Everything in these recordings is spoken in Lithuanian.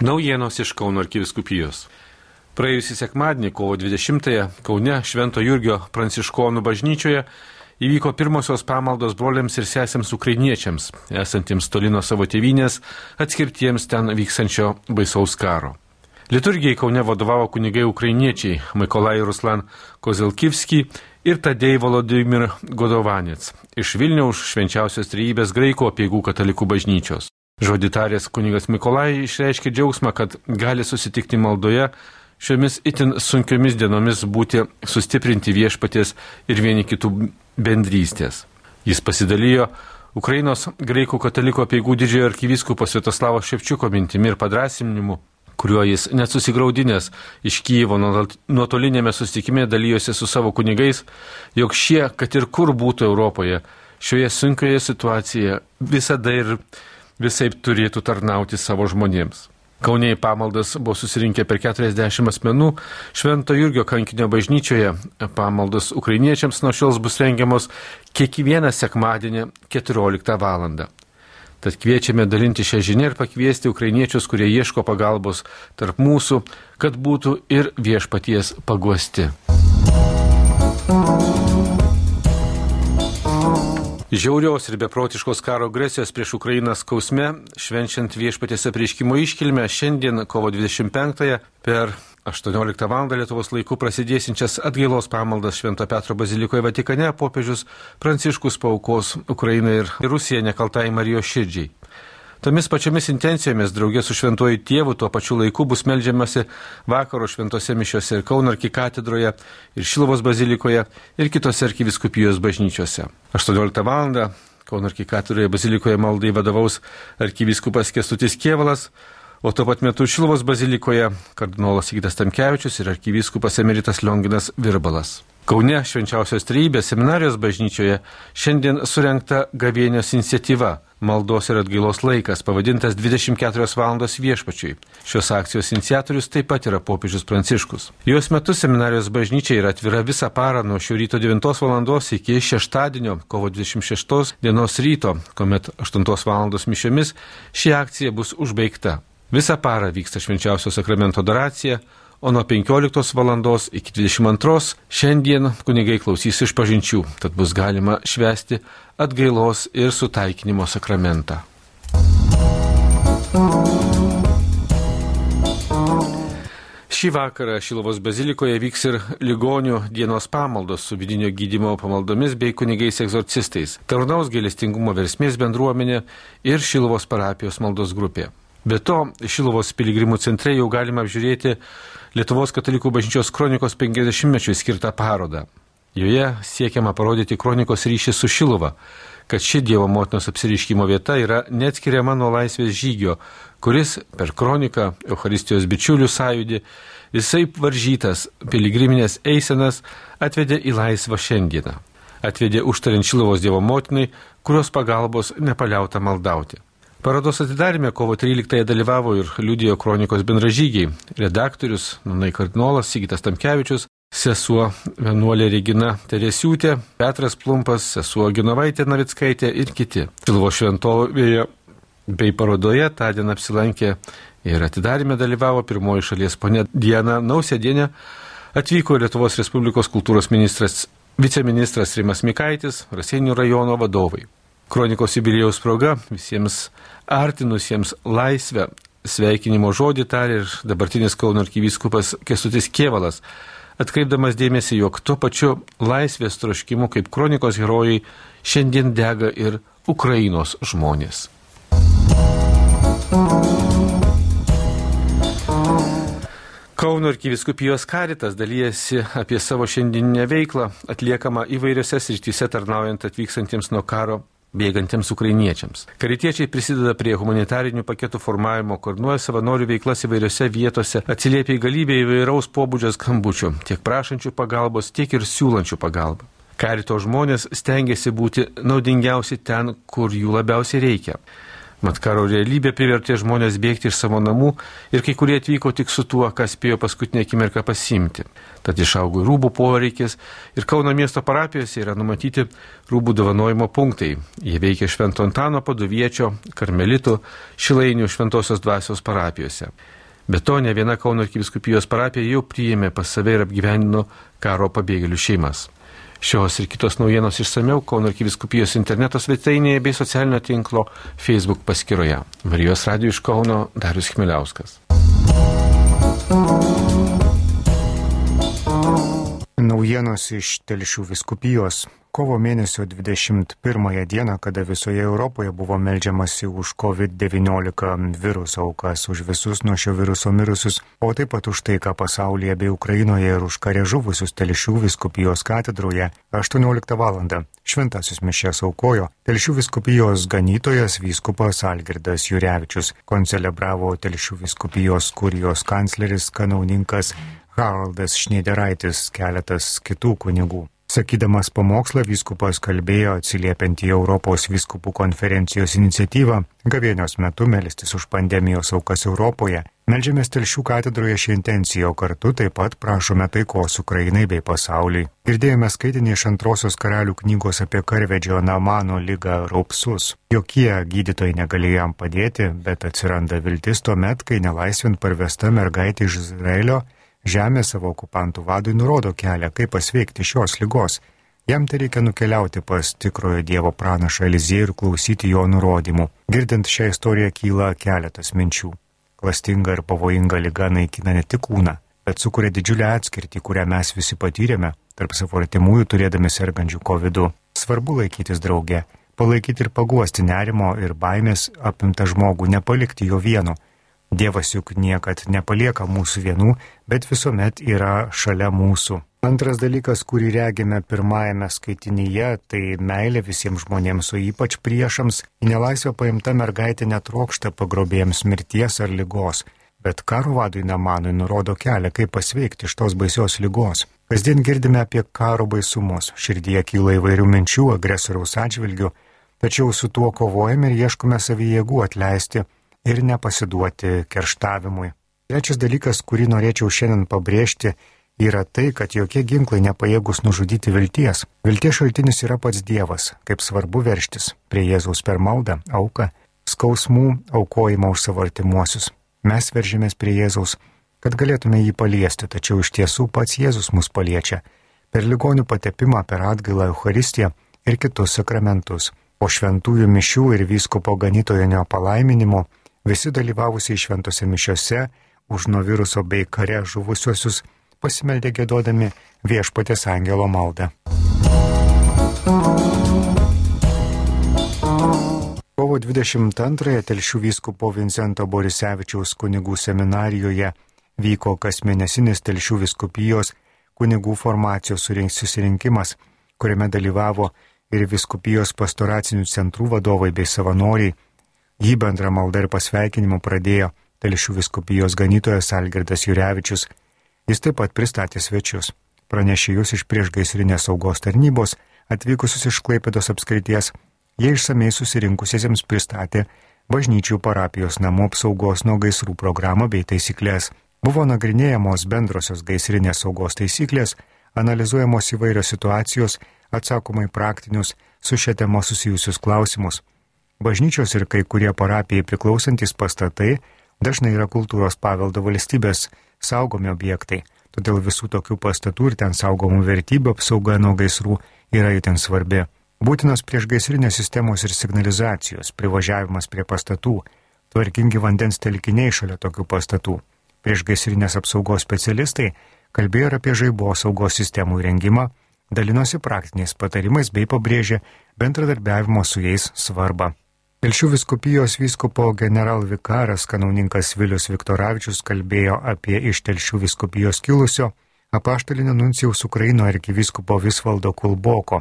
Naujienos iš Kauno arkiviskupijos. Praėjusį sekmadienį, kovo 20-ąją, Kaune Švento Jurgio Pranciškonų bažnyčioje įvyko pirmosios pamaldos broliams ir sesėms ukrainiečiams, esantiems toli nuo savo tėvynės, atskirtiems ten vykstančio baisaus karo. Liturgijai Kaune vadovavo kunigai ukrainiečiai Mikolai Ruslan Kozelkivski ir Tadej Volodymyr Godovanets iš Vilniaus švenčiausios trejybės graikų apiegų katalikų bažnyčios. Žodį tarės kunigas Mikolai išreiškė džiaugsmą, kad gali susitikti maldoje šiomis itin sunkiomis dienomis būti sustiprinti viešpaties ir vieni kitų bendrystės. Jis pasidalijo Ukrainos graikų kataliko apieigų didžiojo arkivyskupo Svetoslavo Ševčiuko mintimi ir padrasiminimu, kuriuo jis nesusigaudinės iš Kyivo nuotolinėme susitikime dalyjosi su savo kunigais, jog šie, kad ir kur būtų Europoje, šioje sunkioje situacijoje visada ir visai turėtų tarnauti savo žmonėms. Kauniai pamaldas buvo susirinkę per 40 asmenų. Švento Jurgio kankinio bažnyčioje pamaldos ukrainiečiams nuo šios bus rengiamos kiekvieną sekmadienį 14 val. Tad kviečiame dalinti šią žinią ir pakviesti ukrainiečius, kurie ieško pagalbos tarp mūsų, kad būtų ir viešpaties paguosti. Žiaurios ir beprotiškos karo agresijos prieš Ukrainą skausme, švenčiant viešpatės apreiškimo iškilmę, šiandien kovo 25-ąją per 18 val. Lietuvos laikų prasidėsinčias atgailos pamaldas Švento Petro bazilikoje Vatikane popiežius Pranciškus paukos Ukrainai ir Rusija nekaltai Marijos širdžiai. Tomis pačiomis intencijomis draugė su šventuoju tėvu tuo pačiu laiku bus melžiamasi vakaro šventose mišiose ir Kauno arkikatedroje, ir Šilovos bazilikoje, ir kitose arkiviskupijos bažnyčiose. 18 val. Kauno arkikatedroje bazilikoje maldai vadovaus arkiviskupas Kestutis Kievalas, o tuo pat metu Šilovos bazilikoje kardinolas Sigitas Tamkevičius ir arkiviskupas Emeritas Lionginas Virbalas. Kaune švenčiausios trejybės seminarijos bažnyčioje šiandien surenkta gavėnios iniciatyva maldos ir atgailos laikas, pavadintas 24 valandos viešpačiui. Šios akcijos iniciatorius taip pat yra popiežius Pranciškus. Jos metu seminarijos bažnyčia yra atvira visą parą nuo šio ryto 9 valandos iki šeštadienio, kovo 26 dienos ryto, kuomet 8 valandos mišiomis ši akcija bus užbaigta. Visą parą vyksta švenčiausio sakramento adoracija, o nuo 15 val. iki 22 šiandien kunigai klausys iš pažinčių, tad bus galima švesti atgailos ir sutaikinimo sakramentą. Šį vakarą Šilovos bazilikoje vyks ir ligonių dienos pamaldos su vidinio gydimo pamaldomis bei kunigais egzorcistais, tarnaus gėlestingumo versmės bendruomenė ir Šilovos parapijos maldos grupė. Be to, Šilovos piligrimų centre jau galima apžiūrėti Lietuvos katalikų bažnyčios kronikos 50-mečiui skirtą parodą. Joje siekiama parodyti kronikos ryšį su Šilova, kad ši Dievo motinos apsiriškimo vieta yra neatskiriama nuo laisvės žygio, kuris per kroniką Euharistijos bičiulių sąjūdį visai varžytas piligriminės eisenas atvedė į laisvą šiandieną. Atvedė užtariant Šilovos Dievo motinai, kurios pagalbos nepaliauta maldauti. Parodos atidarime kovo 13-ąją dalyvavo ir liudijo kronikos bendražygiai, redaktorius, nunai kardinolas Sigitas Tamkevičius, sesuo vienuolė Regina Teresiūtė, Petras Plumpas, sesuo Ginovaitė Navickaitė ir kiti. Pilvo šventovėje bei parodoje tą dieną apsilankė ir atidarime dalyvavo pirmoji šalies ponė Diena Nausėdienė, atvyko Lietuvos Respublikos kultūros ministras, viceministras Rimas Mikaitis, Raseinių rajono vadovai. Kronikos jubilėjaus proga visiems artinusiems laisvę sveikinimo žodį tarė ir dabartinis Kauno arkivyskupas Kestutis Kievalas, atkreipdamas dėmesį, jog tuo pačiu laisvės troškimu kaip kronikos herojai šiandien dega ir Ukrainos žmonės. Kauno arkiviskupijos karitas dalyjasi apie savo šiandieninę veiklą atliekamą įvairiose srityse tarnaujant atvykstantiems nuo karo bėgantiems ukrainiečiams. Karitiečiai prisideda prie humanitarinių paketų formavimo, koordinuoja savanorių veiklas įvairiose vietose, atsiliepia į galybę įvairaus pobūdžio skambučių, tiek prašančių pagalbos, tiek ir siūlančių pagalbą. Karito žmonės stengiasi būti naudingiausi ten, kur jų labiausiai reikia. Mat karo realybė privertė žmonės bėgti iš savo namų ir kai kurie atvyko tik su tuo, kas spėjo paskutinę akimirką pasimti. Tad išaugo rūbų poreikis ir Kauno miesto parapijose yra numatyti rūbų dovanojimo punktai. Jie veikia Švento Antano paduviečio, karmelitų, šilainių Šventosios dvasios parapijose. Be to, ne viena Kauno arkiviskupijos parapija jau priėmė pas save ir apgyvenino karo pabėgėlių šeimas. Šios ir kitos naujienos išsameu Kauno arkiviskupijos interneto svetainėje bei socialinio tinklo Facebook paskyroje. Marijos radijų iš Kauno Darius Chmeliauskas. Naujienos iš Telšių viskupijos kovo mėnesio 21 dieną, kada visoje Europoje buvo melžiamasi už COVID-19 viruso aukas, už visus nuo šio viruso mirusius, o taip pat už tai, ką pasaulyje bei Ukrainoje ir už karę žuvusius Telšių viskupijos katedroje 18 val. Šventasis mišės aukojo Telšių viskupijos ganytojas vyskupas Algirdas Jurevičius, koncelebravo Telšių viskupijos kurijos kancleris kanauninkas Haraldas Šneideraitis, keletas kitų kunigų. Sakydamas pamokslą, vyskupas kalbėjo atsiliepiant į Europos vyskupų konferencijos iniciatyvą gavėnios metu melstis už pandemijos aukas Europoje. Meldžiamės telšių katedroje šią intenciją, o kartu taip pat prašome taikos Ukrainai bei pasauliui. Girdėjome skaitinį iš antrosios karalių knygos apie karvedžio Namano lygą Raupsus. Jokie gydytojai negalėjo jam padėti, bet atsiranda viltis tuo met, kai nelaisvint parvesta mergaitė iš Izraelio Žemė savo okupantų vadui nurodo kelią, kaip pasveikti šios lygos. Jam tai reikia nukeliauti pas tikrojo Dievo pranašą Eliziejų ir klausyti jo nurodymų. Girdint šią istoriją kyla keletas minčių. Klastinga ir pavojinga lyga naikina ne tik kūną, bet sukuria didžiulę atskirtį, kurią mes visi patyrėme tarp savo artimųjų turėdami sergančių COVID. -u. Svarbu laikytis drauge, palaikyti ir paguosti nerimo ir baimės apimtą žmogų, nepalikti jo vieno Dievas juk niekad nepalieka mūsų vienų, bet visuomet yra šalia mūsų. Antras dalykas, kurį regime pirmajame skaitinyje, tai meilė visiems žmonėms, o ypač priešams. Į nelaisvę paimta mergaitė netrokšta pagrobėjams mirties ar lygos, bet karo vadui Namanui nurodo kelią, kaip pasveikti iš tos baisios lygos. Kasdien girdime apie karo baisumus, širdyje kyla įvairių minčių agresoriaus atžvilgių, tačiau su tuo kovojame ir ieškome savyjėgų atleisti ir nepasiduoti kerštavimui. Trečias dalykas, kurį norėčiau šiandien pabrėžti, yra tai, kad jokie ginklai nepajėgus nužudyti vilties. Vilties šaltinis yra pats Dievas, kaip svarbu verštis prie Jėzaus per maldą, auką, skausmų, aukojimą už savo artimuosius. Mes veržėmės prie Jėzaus, kad galėtume jį paliesti, tačiau iš tiesų pats Jėzus mus paliečia per ligonių patepimą, per atgailą Euharistiją ir kitus sakramentus. Po šventųjų mišių ir vyskupo ganytojo palaiminimo Visi dalyvavusiai šventose mišiose už nuo viruso bei kare žuvusiuosius pasimeldė gėdodami viešpatės angelo maldą. Kovo 22-ąją Telšių vyskupo Vincento Borisevičiaus kunigų seminarijoje vyko kasmėnesinis Telšių viskupijos kunigų formacijos susirinkimas, kuriame dalyvavo ir viskupijos pastoracinių centrų vadovai bei savanoriai Jį bendrą maldą ir pasveikinimu pradėjo Telšių viskupijos ganytojas Algirdas Jurevičius. Jis taip pat pristatė svečius. Pranešėjus iš priešgaisrinės saugos tarnybos, atvykusius iš Klaipėdos apskrities, jie išsamei susirinkusiesiems pristatė bažnyčių parapijos namų apsaugos nuo gaisrų programą bei taisyklės. Buvo nagrinėjamos bendrosios gaisrinės saugos taisyklės, analizuojamos įvairios situacijos, atsakomai praktinius su šia tema susijusius klausimus. Bažnyčios ir kai kurie parapijai priklausantis pastatai dažnai yra kultūros paveldo valstybės saugomi objektai, todėl visų tokių pastatų ir ten saugomų vertybių apsauga nuo gaisrų yra itin svarbi. Būtinos priešgaisrinės sistemos ir signalizacijos, privažiavimas prie pastatų, tvarkingi vandens telkiniai šalia tokių pastatų. Priešgaisrinės apsaugos specialistai kalbėjo ir apie žaibos saugos sistemų įrengimą, dalinosi praktiniais patarimais bei pabrėžė bendradarbiavimo su jais svarbą. Telšių viskupijos vyskupo generalvikaras kanauninkas Vilius Viktoravičius kalbėjo apie iš Telšių viskupijos kilusio apaštalinio nuncijaus Ukraino arkivyskupo Visvaldo Kulboko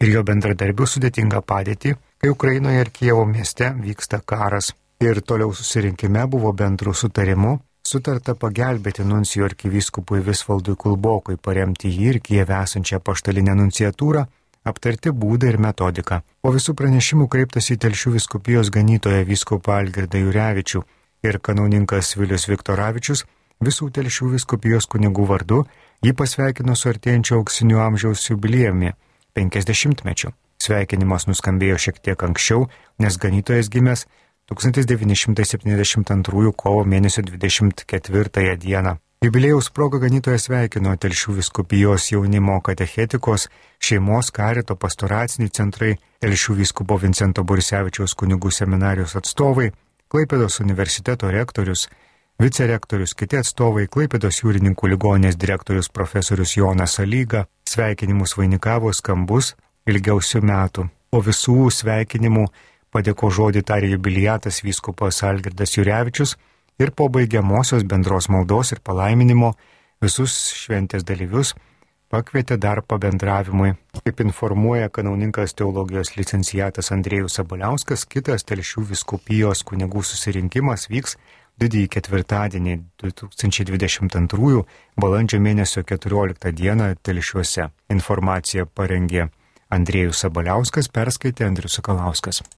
ir jo bendradarbių sudėtingą padėtį, kai Ukrainoje ir Kievo mieste vyksta karas. Ir toliau susirinkime buvo bendrų sutarimų sutarta pagelbėti nuncijų arkivyskupui Visvaldui Kulbokui paremti jį ir Kieve esančią paštalinę nunciatūrą aptarti būdą ir metodiką. Po visų pranešimų kreiptas į Telšių viskupijos ganytoją vyskupą Algirdą Jurevičių ir kanauninkas Vilius Viktoravičius visų Telšių viskupijos kunigų vardu jį pasveikino su artėjančio auksinių amžiaus jubiliejumi - 50-mečiu. Sveikinimas nuskambėjo šiek tiek anksčiau, nes ganytojas gimęs 1972 kovo mėnesio 24 dieną. Jubilėjaus proga ganytojas sveikino Telšių viskupijos jaunimo katechetikos, šeimos karito pastoraciniai centrai, Telšių vyskupo Vincento Borisevičiaus kunigų seminarijos atstovai, Klaipėdos universiteto rektorius, vicerektorius, kiti atstovai, Klaipėdos jūrininkų ligonės direktorius profesorius Jonas Alyga, sveikinimus vainikavo skambus ilgiausių metų. Po visų sveikinimų padėko žodį tarė jubiliatas vyskupas Algirdas Jurevičius ir po baigiamosios bendros maldos ir palaiminimo visus šventės dalyvius pakvietė dar pabendravimui. Kaip informuoja kanauninkas teologijos licencijatas Andrėjus Sabaliauskas, kitas telšių viskupijos kunigų susirinkimas vyks didįjį ketvirtadienį 2022 balandžio mėnesio 14 dieną telšiuose. Informaciją parengė Andrėjus Sabaliauskas, perskaitė Andrius Sakalauskas.